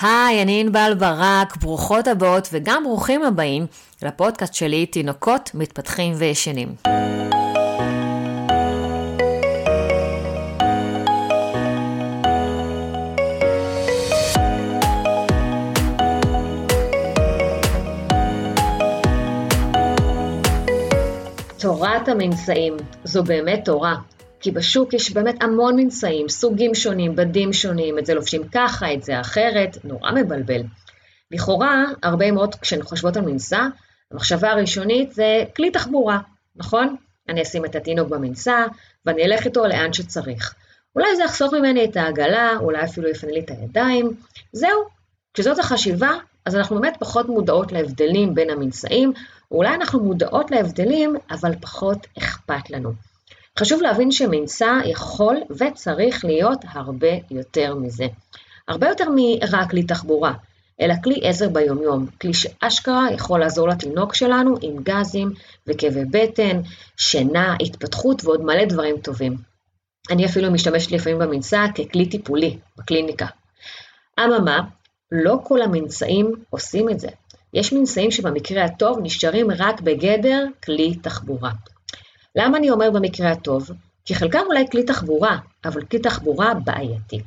היי, אני ענבל ברק, ברוכות הבאות וגם ברוכים הבאים לפודקאסט שלי, תינוקות מתפתחים וישנים. תורת המנשאים זו באמת תורה, כי בשוק יש באמת המון מנשאים, סוגים שונים, בדים שונים, את זה לובשים ככה, את זה אחרת, נורא מבלבל. לכאורה, הרבה מאוד כשאני חושבות על מנשא, המחשבה הראשונית זה כלי תחבורה, נכון? אני אשים את התינוק במנשא ואני אלך איתו לאן שצריך. אולי זה יחסוך ממני את העגלה, אולי אפילו יפנה לי את הידיים, זהו. כשזאת החשיבה, אז אנחנו באמת פחות מודעות להבדלים בין המנשאים, אולי אנחנו מודעות להבדלים, אבל פחות אכפת לנו. חשוב להבין שמנסה יכול וצריך להיות הרבה יותר מזה. הרבה יותר מרק כלי תחבורה, אלא כלי עזר ביומיום, כלי שאשכרה יכול לעזור לתינוק שלנו עם גזים וכאבי בטן, שינה, התפתחות ועוד מלא דברים טובים. אני אפילו משתמשת לפעמים במנסה ככלי טיפולי בקליניקה. אממה, לא כל המנשאים עושים את זה. יש מנשאים שבמקרה הטוב נשארים רק בגדר כלי תחבורה. למה אני אומר במקרה הטוב? כי חלקם אולי כלי תחבורה, אבל כלי תחבורה בעייתי.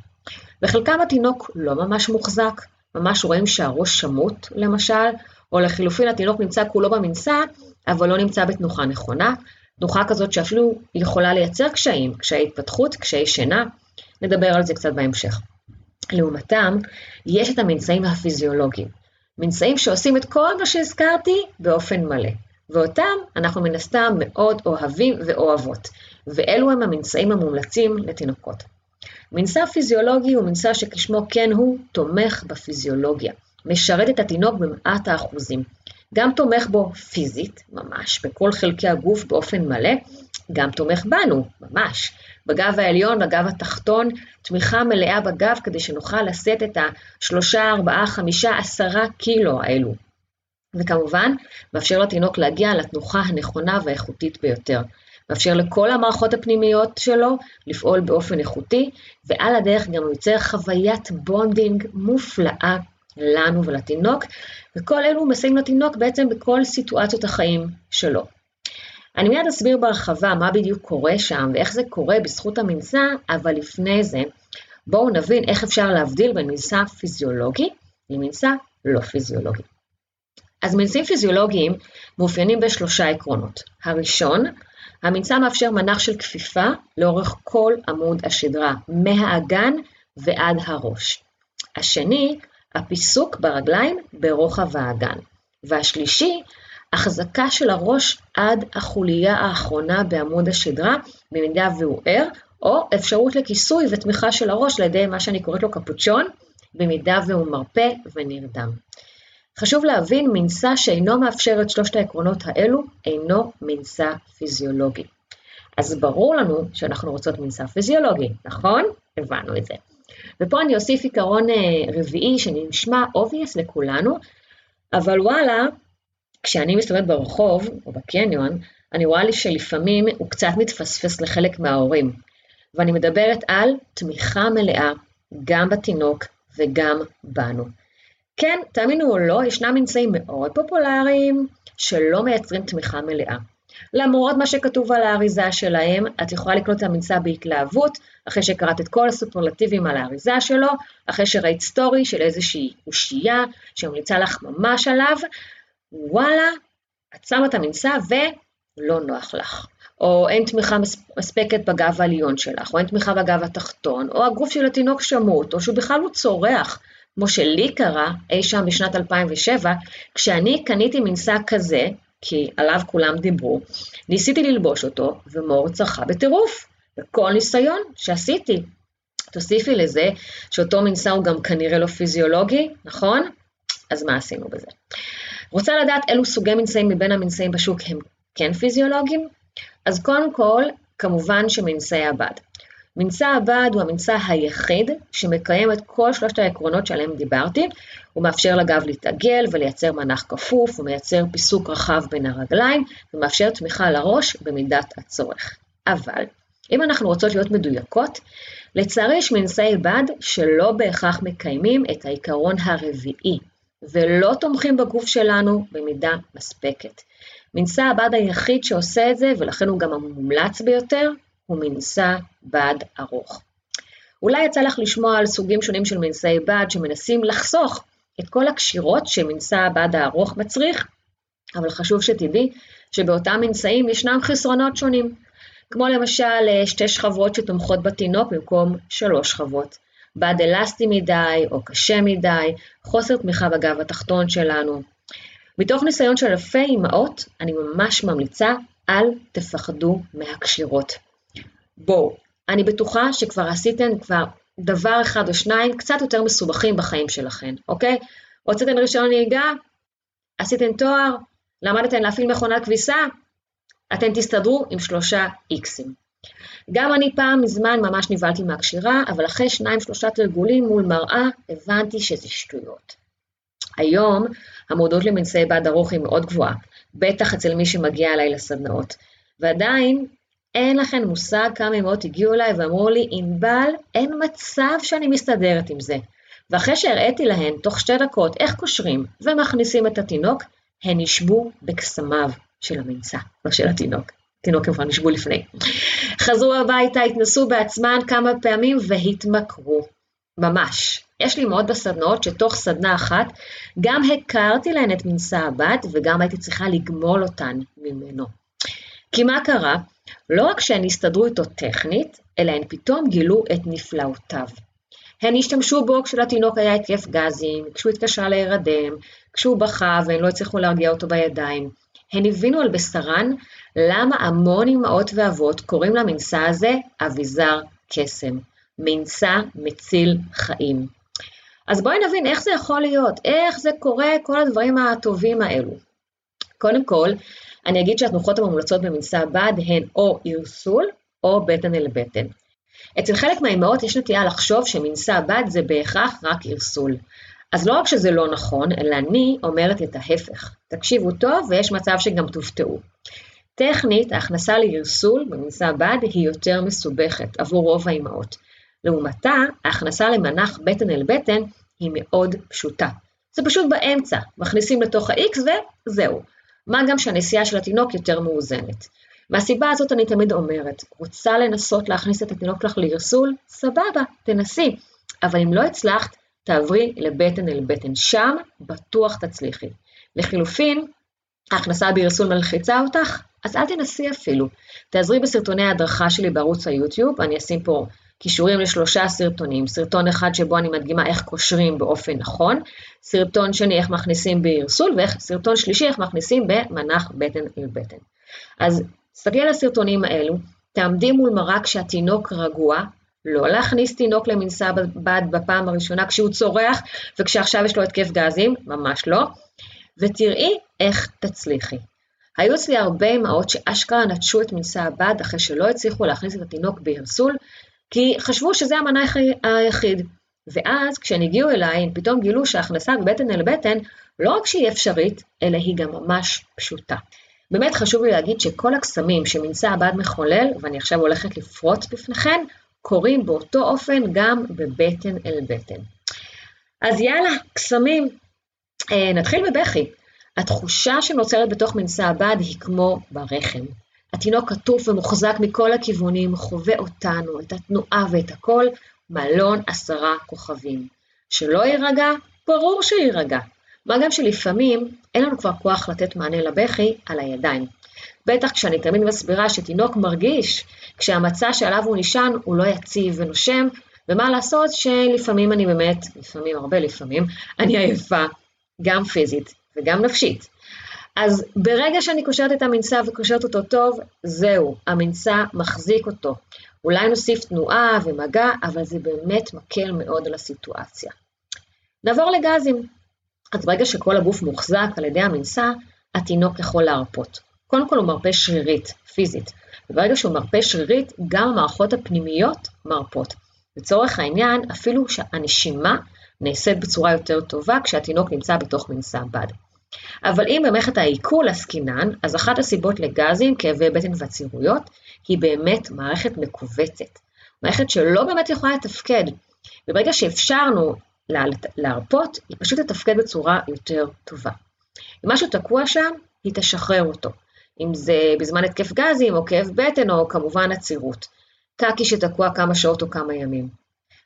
וחלקם התינוק לא ממש מוחזק, ממש רואים שהראש שמוט למשל, או לחילופין התינוק נמצא כולו במנסה, אבל לא נמצא בתנוחה נכונה, תנוחה כזאת שאפילו יכולה לייצר קשיים, קשיי התפתחות, קשיי שינה, נדבר על זה קצת בהמשך. לעומתם, יש את המנשאים הפיזיולוגיים, מנשאים שעושים את כל מה שהזכרתי באופן מלא. ואותם אנחנו מן הסתם מאוד אוהבים ואוהבות, ואלו הם המנשאים המומלצים לתינוקות. מנשא פיזיולוגי הוא מנשא שכשמו כן הוא תומך בפיזיולוגיה, משרת את התינוק במעט האחוזים. גם תומך בו פיזית, ממש, בכל חלקי הגוף באופן מלא, גם תומך בנו, ממש. בגב העליון, בגב התחתון, תמיכה מלאה בגב כדי שנוכל לשאת את השלושה, ארבעה, חמישה, עשרה קילו האלו. וכמובן, מאפשר לתינוק להגיע לתנוחה הנכונה והאיכותית ביותר. מאפשר לכל המערכות הפנימיות שלו לפעול באופן איכותי, ועל הדרך גם יוצר חוויית bonding מופלאה לנו ולתינוק, וכל אלו מסייעים לתינוק בעצם בכל סיטואציות החיים שלו. אני מיד אסביר בהרחבה מה בדיוק קורה שם ואיך זה קורה בזכות המנשא, אבל לפני זה, בואו נבין איך אפשר להבדיל בין מנשא פיזיולוגי למנסה לא פיזיולוגי. אז מנסים פיזיולוגיים מאופיינים בשלושה עקרונות. הראשון, המנסה מאפשר מנח של כפיפה לאורך כל עמוד השדרה, מהאגן ועד הראש. השני, הפיסוק ברגליים ברוחב האגן. והשלישי, החזקה של הראש עד החוליה האחרונה בעמוד השדרה, במידה והוא ער, או אפשרות לכיסוי ותמיכה של הראש על ידי מה שאני קוראת לו קפוצ'ון, במידה והוא מרפה ונרדם. חשוב להבין, מנסה שאינו מאפשר את שלושת העקרונות האלו, אינו מנסה פיזיולוגי. אז ברור לנו שאנחנו רוצות מנסה פיזיולוגי, נכון? הבנו את זה. ופה אני אוסיף עיקרון אה, רביעי שנשמע obvious לכולנו, אבל וואלה, כשאני מסתובבת ברחוב או בקניון, אני רואה לי שלפעמים הוא קצת מתפספס לחלק מההורים. ואני מדברת על תמיכה מלאה גם בתינוק וגם בנו. כן, תאמינו או לא, ישנם ממצאים מאוד פופולריים שלא מייצרים תמיכה מלאה. למרות מה שכתוב על האריזה שלהם, את יכולה לקנות את הממצא בהתלהבות, אחרי שקראת את כל הסופרלטיבים על האריזה שלו, אחרי שראית סטורי של איזושהי אושייה שממליצה לך ממש עליו, וואלה, את שמה את הממצא ולא נוח לך. או אין תמיכה מספקת בגב העליון שלך, או אין תמיכה בגב התחתון, או הגוף של התינוק שמוט, או שהוא בכלל לא צורח, כמו שלי קרה אי שם בשנת 2007, כשאני קניתי מנסה כזה, כי עליו כולם דיברו, ניסיתי ללבוש אותו, ומור צרחה בטירוף, בכל ניסיון שעשיתי. תוסיפי לזה שאותו מנסה הוא גם כנראה לא פיזיולוגי, נכון? אז מה עשינו בזה? רוצה לדעת אילו סוגי מנסאים מבין המנסאים בשוק הם כן פיזיולוגיים? אז קודם כל, כמובן שמנסאי הבד. מנסה הבד הוא המנסה היחיד שמקיים את כל שלושת העקרונות שעליהם דיברתי, הוא מאפשר לגב להתעגל ולייצר מנח כפוף, הוא מייצר פיסוק רחב בין הרגליים, ומאפשר תמיכה לראש במידת הצורך. אבל, אם אנחנו רוצות להיות מדויקות, לצערי יש מנשאי בד שלא בהכרח מקיימים את העיקרון הרביעי, ולא תומכים בגוף שלנו במידה מספקת. מנשא הבד היחיד שעושה את זה, ולכן הוא גם המומלץ ביותר, מנשא בד ארוך. אולי יצא לך לשמוע על סוגים שונים של מנשאי בד שמנסים לחסוך את כל הקשירות שמנשא הבד הארוך מצריך, אבל חשוב שתדעי שבאותם מנשאים ישנם חסרונות שונים, כמו למשל אה, שתי שכבות שתומכות בתינוק במקום שלוש שכבות, בד אלסטי מדי או קשה מדי, חוסר תמיכה בגב התחתון שלנו. מתוך ניסיון של אלפי אמהות, אני ממש ממליצה, אל תפחדו מהקשירות. בואו, אני בטוחה שכבר עשיתן כבר דבר אחד או שניים קצת יותר מסובכים בחיים שלכם, אוקיי? הוצאתן רישיון נהיגה, עשיתן תואר, למדתן להפעיל מכונת כביסה, אתם תסתדרו עם שלושה איקסים. גם אני פעם מזמן ממש נבהלתי מהקשירה, אבל אחרי שניים שלושה תרגולים מול מראה, הבנתי שזה שטויות. היום המודעות למנשאי בד ארוך היא מאוד גבוהה, בטח אצל מי שמגיע אליי לסדנאות. ועדיין, אין לכם מושג כמה אמהות הגיעו אליי ואמרו לי, ענבל, אין מצב שאני מסתדרת עם זה. ואחרי שהראיתי להן תוך שתי דקות איך קושרים ומכניסים את התינוק, הן נשבו בקסמיו של המנשא, לא של התינוק. תינוק כבר נשבו לפני. חזרו הביתה, התנסו בעצמן כמה פעמים והתמכרו. ממש. יש לי מאוד בסדנאות שתוך סדנה אחת גם הכרתי להן את מנשא הבד וגם הייתי צריכה לגמול אותן ממנו. כי מה קרה? לא רק שהן הסתדרו איתו טכנית, אלא הן פתאום גילו את נפלאותיו. הן השתמשו בו כשלתינוק היה התקף גזים, כשהוא התקשה להירדם, כשהוא בכה והן לא הצליחו להרגיע אותו בידיים. הן הבינו על בשרן למה המון אמהות ואבות קוראים למנסה הזה אביזר קסם. מנסה מציל חיים. אז בואי נבין איך זה יכול להיות, איך זה קורה, כל הדברים הטובים האלו. קודם כל, אני אגיד שהתנוחות המומלצות במנסה בד הן או ערסול או בטן אל בטן. אצל חלק מהאימהות יש נטייה לחשוב שמנסה בד זה בהכרח רק ערסול. אז לא רק שזה לא נכון, אלא אני אומרת את ההפך. תקשיבו טוב ויש מצב שגם תופתעו. טכנית, ההכנסה לערסול במנסה בד היא יותר מסובכת עבור רוב האימהות. לעומתה, ההכנסה למנח בטן אל בטן היא מאוד פשוטה. זה פשוט באמצע, מכניסים לתוך ה-X וזהו. מה גם שהנסיעה של התינוק יותר מאוזנת. מהסיבה הזאת אני תמיד אומרת, רוצה לנסות להכניס את התינוק שלך לערסול? סבבה, תנסי. אבל אם לא הצלחת, תעברי לבטן אל בטן. שם בטוח תצליחי. לחילופין, ההכנסה בערסול מלחיצה אותך? אז אל תנסי אפילו. תעזרי בסרטוני ההדרכה שלי בערוץ היוטיוב, אני אשים פה קישורים לשלושה סרטונים, סרטון אחד שבו אני מדגימה איך קושרים באופן נכון, סרטון שני איך מכניסים בערסול, וסרטון שלישי איך מכניסים במנח בטן אל בטן. אז תסתכלי על הסרטונים האלו, תעמדי מול מראה כשהתינוק רגוע, לא להכניס תינוק למנסה בד בפעם הראשונה כשהוא צורח וכשעכשיו יש לו התקף גזים, ממש לא, ותראי איך תצליחי. היו אצלי הרבה אמהות שאשכרה נטשו את מנסה הבד אחרי שלא הצליחו להכניס את התינוק בהרסול, כי חשבו שזה המנה היחיד. ואז כשהן הגיעו אליי, הן פתאום גילו שההכנסה מבטן אל בטן לא רק שהיא אפשרית, אלא היא גם ממש פשוטה. באמת חשוב לי להגיד שכל הקסמים שמנסה הבד מחולל, ואני עכשיו הולכת לפרוט בפניכם, קורים באותו אופן גם בבטן אל בטן. אז יאללה, קסמים. אה, נתחיל בבכי. התחושה שנוצרת בתוך מנסה הבד היא כמו ברחם. התינוק עטוף ומוחזק מכל הכיוונים, חווה אותנו, את התנועה ואת הכל, מלון עשרה כוכבים. שלא יירגע? ברור שיירגע. מה גם שלפעמים אין לנו כבר כוח לתת מענה לבכי על הידיים. בטח כשאני תמיד מסבירה שתינוק מרגיש כשהמצע שעליו הוא נשען הוא לא יציב ונושם, ומה לעשות שלפעמים אני באמת, לפעמים, הרבה לפעמים, אני עייפה, גם פיזית וגם נפשית. אז ברגע שאני קושרת את המנסה וקושרת אותו טוב, זהו, המנסה מחזיק אותו. אולי נוסיף תנועה ומגע, אבל זה באמת מקל מאוד על הסיטואציה. נעבור לגזים. אז ברגע שכל הגוף מוחזק על ידי המנסה, התינוק יכול להרפות. קודם כל הוא מרפה שרירית, פיזית, וברגע שהוא מרפה שרירית, גם המערכות הפנימיות מרפות. לצורך העניין, אפילו שהנשימה נעשית בצורה יותר טובה כשהתינוק נמצא בתוך מנסה בד. אבל אם במערכת העיכול עסקינן, אז אחת הסיבות לגזים, כאבי בטן ועצירויות, היא באמת מערכת מכווצת. מערכת שלא באמת יכולה לתפקד. וברגע שאפשרנו להרפות, היא פשוט תתפקד בצורה יותר טובה. אם משהו תקוע שם, היא תשחרר אותו. אם זה בזמן התקף גזים או כאב בטן או כמובן עצירות. קקי שתקוע כמה שעות או כמה ימים.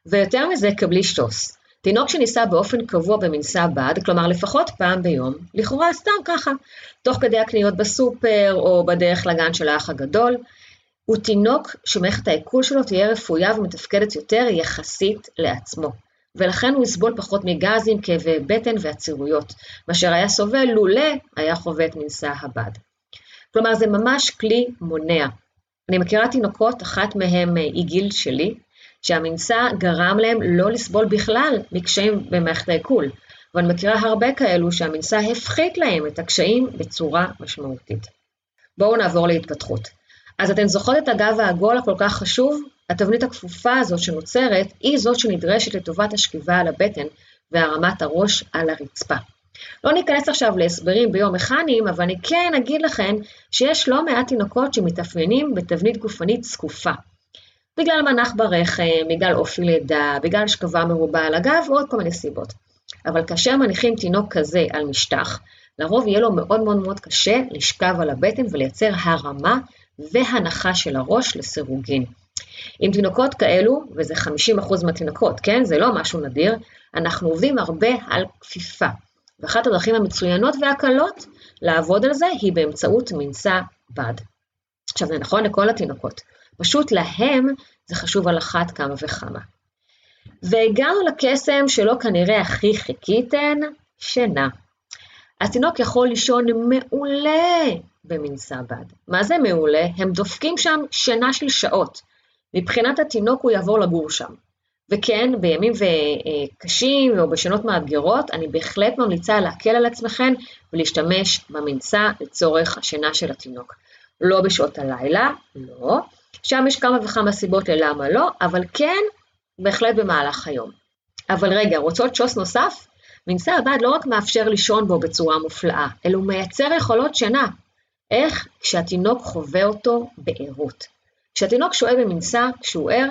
ויותר מזה, קבלי שוס. תינוק שניסה באופן קבוע במנסה בד, כלומר לפחות פעם ביום, לכאורה סתם ככה, תוך כדי הקניות בסופר או בדרך לגן של האח הגדול, הוא תינוק שמערכת העיכול שלו תהיה רפויה ומתפקדת יותר יחסית לעצמו, ולכן הוא יסבול פחות מגזים, כאבי בטן ועצירויות, מאשר היה סובל לולא היה חווה את מנסה הבד. כלומר, זה ממש כלי מונע. אני מכירה תינוקות, אחת מהן היא גיל שלי, שהמנסה גרם להם לא לסבול בכלל מקשיים במערכת העיכול, ואני מכירה הרבה כאלו שהמנסה הפחית להם את הקשיים בצורה משמעותית. בואו נעבור להתפתחות. אז אתן זוכרות את הגב העגול הכל כך חשוב? התבנית הכפופה הזאת שנוצרת היא זאת שנדרשת לטובת השכיבה על הבטן והרמת הראש על הרצפה. לא ניכנס עכשיו להסברים ביומכניים, אבל אני כן אגיד לכם שיש לא מעט תינוקות שמתאפיינים בתבנית גופנית זקופה. בגלל מנח ברחם, בגלל אופי לידה, בגלל שכבה מרובה על הגב ועוד כל מיני סיבות. אבל כאשר מניחים תינוק כזה על משטח, לרוב יהיה לו מאוד מאוד מאוד קשה לשכב על הבטן ולייצר הרמה והנחה של הראש לסירוגין. עם תינוקות כאלו, וזה 50% מהתינוקות, כן? זה לא משהו נדיר, אנחנו עובדים הרבה על כפיפה. ואחת הדרכים המצוינות והקלות לעבוד על זה היא באמצעות מנסה בד. עכשיו, זה נכון לכל התינוקות, פשוט להם זה חשוב על אחת כמה וכמה. והגענו לקסם שלא כנראה הכי חיכיתן, שינה. התינוק יכול לישון מעולה במנסה בד. מה זה מעולה? הם דופקים שם שינה של שעות. מבחינת התינוק הוא יעבור לגור שם. וכן, בימים קשים או בשנות מאתגרות, אני בהחלט ממליצה להקל על עצמכם ולהשתמש במנסה לצורך השינה של התינוק. לא בשעות הלילה, לא. שם יש כמה וכמה סיבות ללמה לא, אבל כן, בהחלט במהלך היום. אבל רגע, רוצות שוס נוסף? מנסה הבד לא רק מאפשר לישון בו בצורה מופלאה, אלא הוא מייצר יכולות שינה. איך? כשהתינוק חווה אותו בערות. כשהתינוק שוהה במנסה, כשהוא ער,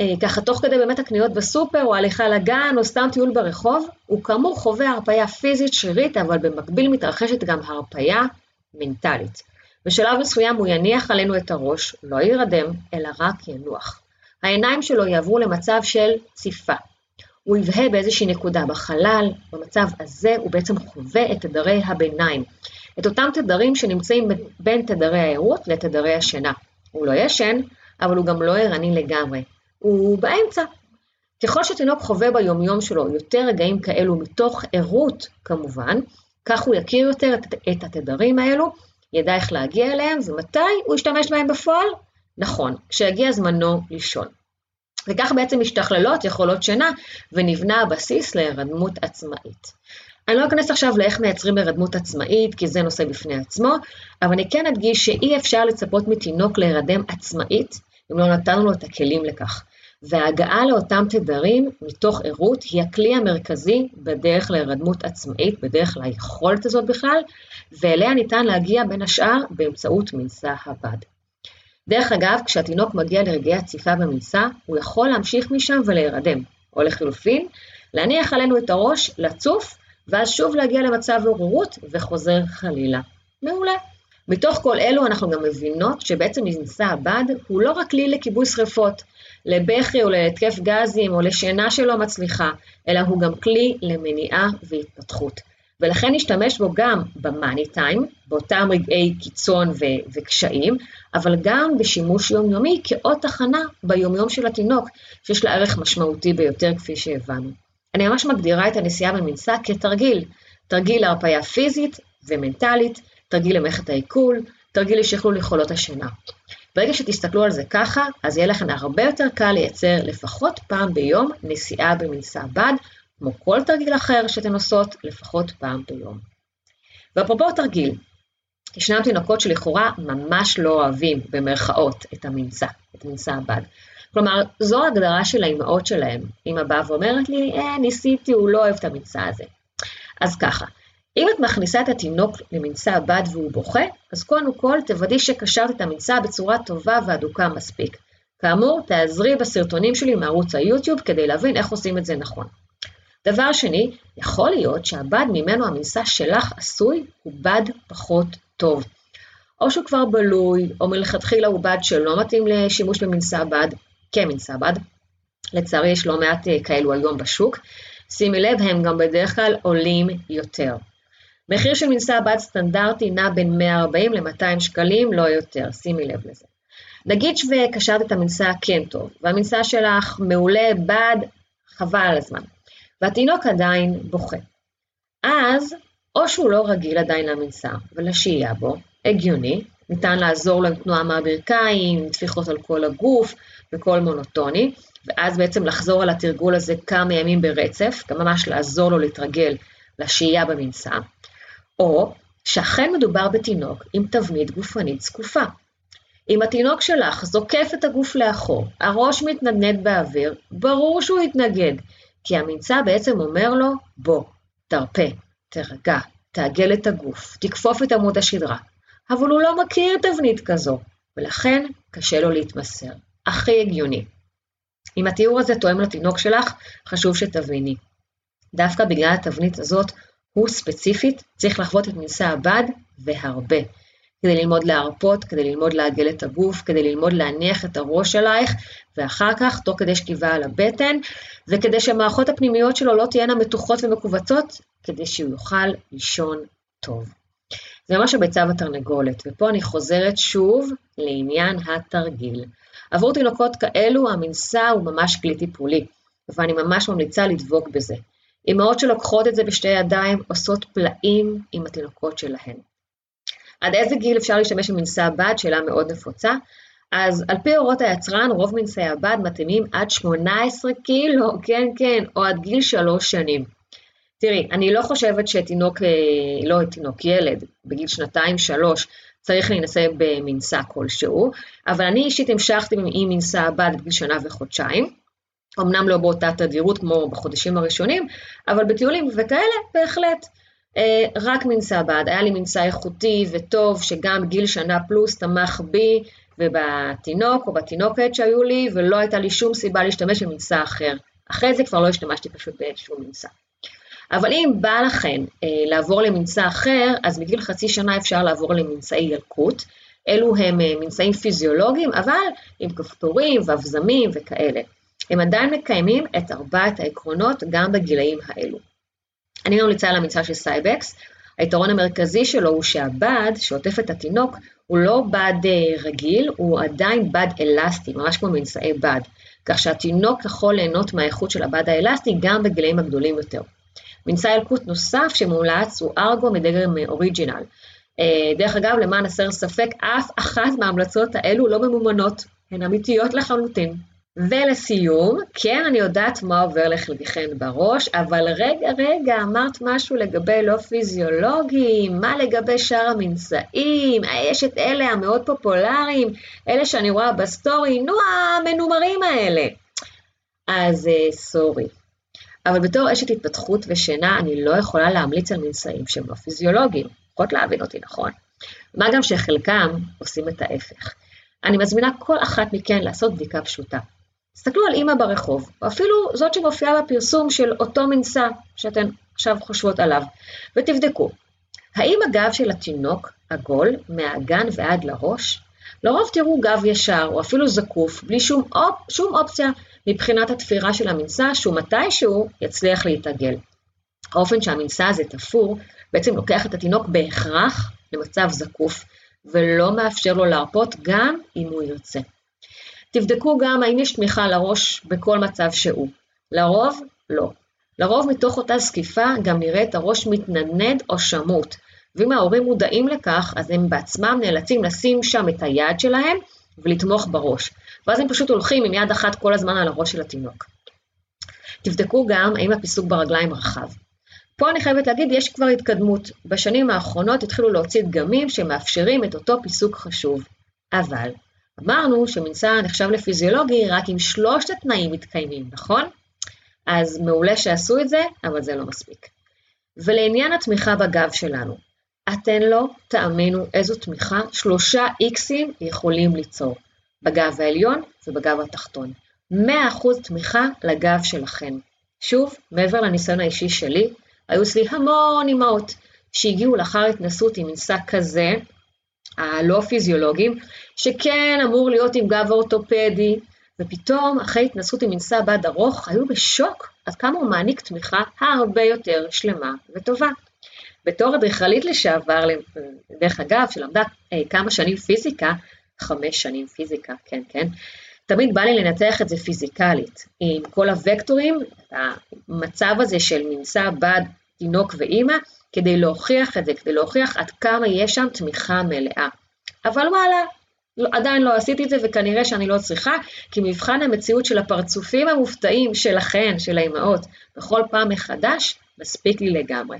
אה, ככה תוך כדי באמת הקניות בסופר, או הליכה לגן, או סתם טיול ברחוב, הוא כאמור חווה הרפאיה פיזית שרירית, אבל במקביל מתרחשת גם הרפאיה מנטלית. בשלב מסוים הוא יניח עלינו את הראש, לא יירדם, אלא רק ינוח. העיניים שלו יעברו למצב של ציפה. הוא יבהה באיזושהי נקודה בחלל, במצב הזה הוא בעצם חווה את תדרי הביניים, את אותם תדרים שנמצאים בין תדרי הערות לתדרי השינה. הוא לא ישן, אבל הוא גם לא ערני לגמרי. הוא באמצע. ככל שתינוק חווה ביומיום שלו יותר רגעים כאלו מתוך ערות כמובן, כך הוא יכיר יותר את, התדרים האלו, ידע איך להגיע אליהם ומתי הוא ישתמש בהם בפועל? נכון, כשיגיע זמנו לישון. וכך בעצם משתכללות יכולות שינה ונבנה הבסיס להירדמות עצמאית. אני לא אכנס עכשיו לאיך מייצרים הירדמות עצמאית, כי זה נושא בפני עצמו, אבל אני כן אדגיש שאי אפשר לצפות מתינוק להירדם עצמאית אם לא נתנו לו את הכלים לכך. וההגעה לאותם תדרים מתוך ערות היא הכלי המרכזי בדרך להירדמות עצמאית, בדרך ליכולת הזאת בכלל, ואליה ניתן להגיע בין השאר באמצעות מנסה הבד. דרך אגב, כשהתינוק מגיע לרגעי הציפה במנסה, הוא יכול להמשיך משם ולהירדם, או לחלופין, להניח עלינו את הראש, לצוף, ואז שוב להגיע למצב עוררות וחוזר חלילה. מעולה. מתוך כל אלו אנחנו גם מבינות שבעצם מנסה הבד הוא לא רק כלי לכיבוי שרפות, לבכי או להתקף גזים או לשינה שלא מצליחה, אלא הוא גם כלי למניעה והתפתחות. ולכן נשתמש בו גם במאני טיים, באותם רגעי קיצון ו- וקשיים, אבל גם בשימוש יומיומי כאות תחנה ביומיום של התינוק, שיש לה ערך משמעותי ביותר כפי שהבנו. אני ממש מגדירה את הנסיעה במנסה כתרגיל, תרגיל להרפאיה פיזית ומנטלית, תרגיל למערכת העיכול, תרגיל לשכלול יכולות השינה. ברגע שתסתכלו על זה ככה, אז יהיה לכם הרבה יותר קל לייצר לפחות פעם ביום נסיעה במנסה בד, כמו כל תרגיל אחר שאתן עושות לפחות פעם ביום. ואפרופו תרגיל, ישנם תינוקות שלכאורה ממש לא אוהבים, במרכאות, את המנסה, את מנסה הבד. כלומר, זו ההגדרה של האימהות שלהם. אמא באה ואומרת לי, אה, ניסיתי, הוא לא אוהב את המנסה הזה. אז ככה, אם את מכניסה את התינוק למנסה הבד והוא בוכה, אז קודם כל תוודאי שקשרת את המנסה בצורה טובה והדוקה מספיק. כאמור, תעזרי בסרטונים שלי מערוץ היוטיוב כדי להבין איך עושים את זה נכון. דבר שני, יכול להיות שהבד ממנו המנסה שלך עשוי הוא בד פחות טוב. או שהוא כבר בלוי, או מלכתחילה הוא בד שלא מתאים לשימוש במנסה בד, כמנסה בד. לצערי יש לא מעט אה, כאלו היום בשוק. שימי לב, הם גם בדרך כלל עולים יותר. מחיר של מנסה בד סטנדרטי נע בין 140 ל-200 שקלים, לא יותר, שימי לב לזה. נגיד וקשרת את המנסה כן טוב, והמנסה שלך מעולה, בד, חבל על הזמן, והתינוק עדיין בוכה. אז, או שהוא לא רגיל עדיין למנסה ולשהייה בו, הגיוני, ניתן לעזור לו עם תנועה מהברכיים, טפיחות על כל הגוף וקול מונוטוני, ואז בעצם לחזור על התרגול הזה כמה ימים ברצף, גם ממש לעזור לו להתרגל לשהייה במנסה, או שאכן מדובר בתינוק עם תבנית גופנית זקופה. אם התינוק שלך זוקף את הגוף לאחור, הראש מתנדנד באוויר, ברור שהוא יתנגד, כי הממצא בעצם אומר לו, בוא, תרפה, תרגע, תעגל את הגוף, תכפוף את עמוד השדרה. אבל הוא לא מכיר תבנית כזו, ולכן קשה לו להתמסר. הכי הגיוני. אם התיאור הזה תואם לתינוק שלך, חשוב שתביני. דווקא בגלל התבנית הזאת, הוא ספציפית צריך לחוות את מנסה הבד והרבה. כדי ללמוד להרפות, כדי ללמוד לעגל את הגוף, כדי ללמוד להניח את הראש עלייך, ואחר כך, תוך כדי שכיבה על הבטן, וכדי שהמערכות הפנימיות שלו לא תהיינה מתוחות ומכווצות, כדי שהוא יוכל לישון טוב. זה ממש הביצה בתרנגולת, ופה אני חוזרת שוב לעניין התרגיל. עבור תינוקות כאלו המנסה הוא ממש כלי טיפולי, ואני ממש ממליצה לדבוק בזה. אמהות שלוקחות את זה בשתי ידיים עושות פלאים עם התינוקות שלהן. עד איזה גיל אפשר להשתמש במנסה הבד? שאלה מאוד נפוצה. אז על פי הוראות היצרן, רוב מנסי הבד מתאימים עד 18 קילו, כן, כן, או עד גיל 3 שנים. תראי, אני לא חושבת שתינוק, אה, לא תינוק, ילד, בגיל שנתיים-שלוש, צריך להינשא במנסה כלשהו, אבל אני אישית המשכתי עם מנסה הבד בגיל שנה וחודשיים, אמנם לא באותה תדירות כמו בחודשים הראשונים, אבל בטיולים וכאלה, בהחלט. אה, רק מנסה בד, היה לי מנסה איכותי וטוב, שגם גיל שנה פלוס תמך בי ובתינוק או בתינוקת שהיו לי, ולא הייתה לי שום סיבה להשתמש במנסה אחר. אחרי זה כבר לא השתמשתי פשוט באיזשהו מנסה. אבל אם בא לכן אה, לעבור לממצא אחר, אז מגיל חצי שנה אפשר לעבור לממצאי ילקוט. אלו הם אה, מנשאים פיזיולוגיים, אבל עם כפתורים ואבזמים וכאלה. הם עדיין מקיימים את ארבעת העקרונות גם בגילאים האלו. אני ממליצה על המנשא של Cybex. היתרון המרכזי שלו הוא שהבד שעוטף את התינוק הוא לא בד אה, רגיל, הוא עדיין בד אלסטי, ממש כמו מנשאי בד, כך שהתינוק יכול ליהנות מהאיכות של הבד האלסטי גם בגילאים הגדולים יותר. מנשא ילקוט נוסף שמומלץ הוא Ergo מדגם Original. אה, דרך אגב, למען הסר ספק, אף אחת מההמלצות האלו לא ממומנות, הן אמיתיות לחלוטין. ולסיום, כן, אני יודעת מה עובר לחלקכן בראש, אבל רגע, רגע, אמרת משהו לגבי לא פיזיולוגי, מה לגבי שאר המנשאים? יש את אלה המאוד פופולריים, אלה שאני רואה ב story, נו, המנומרים האלה. אז אה, sorry. אבל בתור אשת התפתחות ושינה, אני לא יכולה להמליץ על מנשאים שהם לא פיזיולוגיים. יכולת להבין אותי, נכון? מה גם שחלקם עושים את ההפך. אני מזמינה כל אחת מכן לעשות בדיקה פשוטה. תסתכלו על אימא ברחוב, או אפילו זאת שמופיעה בפרסום של אותו מנסה שאתן עכשיו חושבות עליו, ותבדקו, האם הגב של התינוק עגול מהאגן ועד לראש? לרוב תראו גב ישר, או אפילו זקוף, בלי שום, אופ, שום אופציה מבחינת התפירה של המנסה, שהוא מתישהו יצליח להתעגל. האופן שהמנסה הזה תפור, בעצם לוקח את התינוק בהכרח למצב זקוף, ולא מאפשר לו להרפות גם אם הוא ירצה. תבדקו גם האם יש תמיכה לראש בכל מצב שהוא. לרוב, לא. לרוב מתוך אותה זקיפה גם נראה את הראש מתנדנד או שמוט, ואם ההורים מודעים לכך, אז הם בעצמם נאלצים לשים שם את היד שלהם ולתמוך בראש, ואז הם פשוט הולכים עם יד אחת כל הזמן על הראש של התינוק. תבדקו גם האם הפיסוק ברגליים רחב. פה אני חייבת להגיד, יש כבר התקדמות. בשנים האחרונות התחילו להוציא דגמים שמאפשרים את אותו פיסוק חשוב. אבל אמרנו שמנסה נחשב לפיזיולוגי רק אם שלושת התנאים מתקיימים, נכון? אז מעולה שעשו את זה, אבל זה לא מספיק. ולעניין התמיכה בגב שלנו, אתן לא תאמינו איזו תמיכה שלושה איקסים יכולים ליצור. בגב העליון ובגב התחתון. 100% תמיכה לגב שלכם. שוב, מעבר לניסיון האישי שלי, היו אצלי המון אימהות שהגיעו לאחר התנסות עם מנסה כזה, הלא פיזיולוגיים, שכן אמור להיות עם גב אורתופדי, ופתאום, אחרי התנסות עם מנסה בד ארוך, היו בשוק עד כמה הוא מעניק תמיכה הרבה יותר שלמה וטובה. בתור אדריכלית לשעבר, דרך אגב, שלמדה אה, כמה שנים פיזיקה, חמש שנים פיזיקה, כן, כן, תמיד בא לי לנתח את זה פיזיקלית, עם כל הוקטורים, המצב הזה של מנסה בד, תינוק ואימא, כדי להוכיח את זה, כדי להוכיח עד כמה יש שם תמיכה מלאה. אבל וואלה, עדיין לא עשיתי את זה וכנראה שאני לא צריכה, כי מבחן המציאות של הפרצופים המופתעים שלכן, של האימהות, בכל פעם מחדש, מספיק לי לגמרי.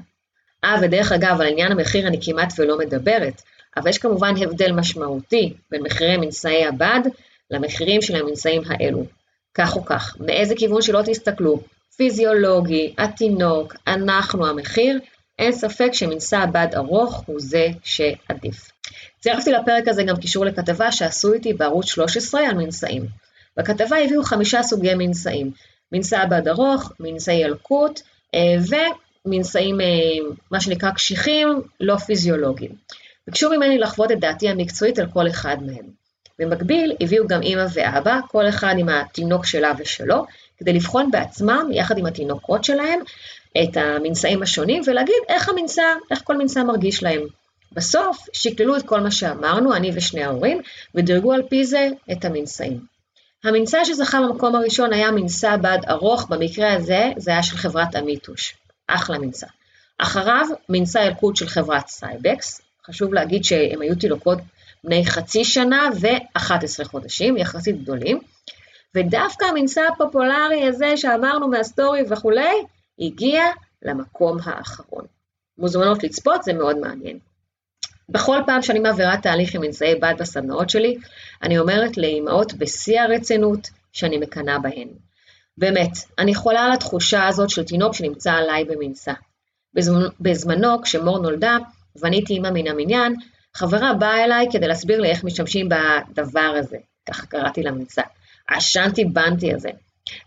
אה, ודרך אגב, על עניין המחיר אני כמעט ולא מדברת, אבל יש כמובן הבדל משמעותי בין מחירי מנשאי הבד למחירים של המנשאים האלו. כך או כך, מאיזה כיוון שלא תסתכלו, פיזיולוגי, התינוק, אנחנו המחיר, אין ספק שמנשא הבד ארוך הוא זה שעדיף. צירפתי לפרק הזה גם קישור לכתבה שעשו איתי בערוץ 13 על מנשאים. בכתבה הביאו חמישה סוגי מנשאים, מנשא הבד ארוך, מנשאי ילקוט אה, ומנשאים, אה, מה שנקרא קשיחים, לא פיזיולוגיים. ביקשו ממני לחוות את דעתי המקצועית על כל אחד מהם. במקביל הביאו גם אימא ואבא, כל אחד עם התינוק שלה ושלו, כדי לבחון בעצמם, יחד עם התינוקות שלהם, את המנשאים השונים, ולהגיד איך המנשא, איך כל מנשא מרגיש להם. בסוף שקללו את כל מה שאמרנו, אני ושני ההורים, ודירגו על פי זה את המנשאים. המנשא שזכה במקום הראשון היה מנשא בד ארוך, במקרה הזה זה היה של חברת אמיתוש, אחלה מנשא. אחריו מנשא ילקוט של חברת Cybex, חשוב להגיד שהם היו תינוקות בני חצי שנה ו-11 חודשים, יחסית גדולים, ודווקא המנשא הפופולרי הזה שאמרנו מה story וכולי, הגיע למקום האחרון. מוזמנות לצפות, זה מאוד מעניין. בכל פעם שאני מעבירה תהליך עם מנשאי בד בסדנאות שלי, אני אומרת לאימהות בשיא הרצינות שאני מקנאה בהן. באמת, אני חולה על התחושה הזאת של תינוק שנמצא עליי במנשא. בזמנו, בזמנו, כשמור נולדה, ואני הייתי אימא מן המניין, חברה באה אליי כדי להסביר לי איך משתמשים בדבר הזה, ככה קראתי למנשא. עשנתי בנטי הזה.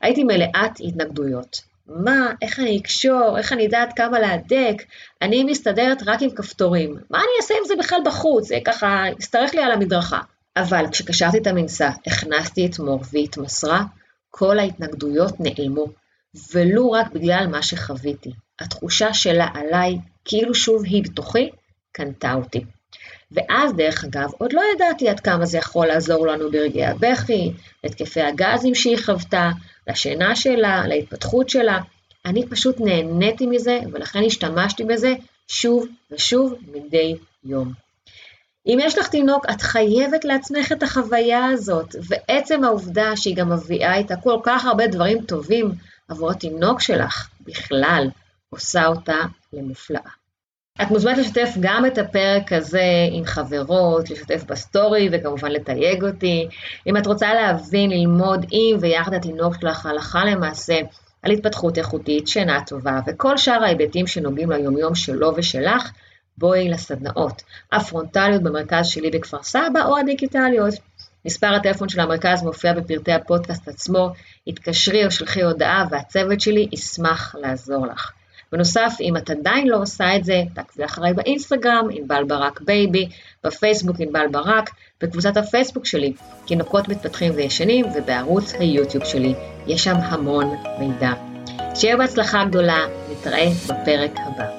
הייתי מלאת התנגדויות. מה, איך אני אקשור, איך אני יודעת כמה להדק, אני מסתדרת רק עם כפתורים, מה אני אעשה עם זה בכלל בחוץ, זה ככה יצטרך לי על המדרכה. אבל כשקשרתי את המנסה, הכנסתי את מור והתמסרה, כל ההתנגדויות נעלמו, ולו רק בגלל מה שחוויתי. התחושה שלה עליי, כאילו שוב היא בתוכי, קנתה אותי. ואז, דרך אגב, עוד לא ידעתי עד כמה זה יכול לעזור לנו ברגעי הבכי, להתקפי הגזים שהיא חוותה, לשינה שלה, להתפתחות שלה. אני פשוט נהניתי מזה, ולכן השתמשתי בזה שוב ושוב מדי יום. אם יש לך תינוק, את חייבת לעצמך את החוויה הזאת, ועצם העובדה שהיא גם מביאה איתה כל כך הרבה דברים טובים עבור התינוק שלך בכלל, עושה אותה למופלאה. את מוזמנת לשתף גם את הפרק הזה עם חברות, לשתף בסטורי וכמובן לתייג אותי. אם את רוצה להבין, ללמוד עם ויחד התינוק שלך הלכה למעשה על התפתחות איכותית, שינה טובה וכל שאר ההיבטים שנוגעים ליומיום שלו ושלך, בואי לסדנאות. הפרונטליות במרכז שלי בכפר סבא או הדיגיטליות. מספר הטלפון של המרכז מופיע בפרטי הפודקאסט עצמו, התקשרי או שלחי הודעה והצוות שלי ישמח לעזור לך. בנוסף, אם את עדיין לא עושה את זה, תעקבי אחריי באינסטגרם, ענבל ברק בייבי, בפייסבוק ענבל ברק, בקבוצת הפייסבוק שלי, תינוקות מתפתחים וישנים, ובערוץ היוטיוב שלי, יש שם המון מידע. שיהיה בהצלחה גדולה, נתראה בפרק הבא.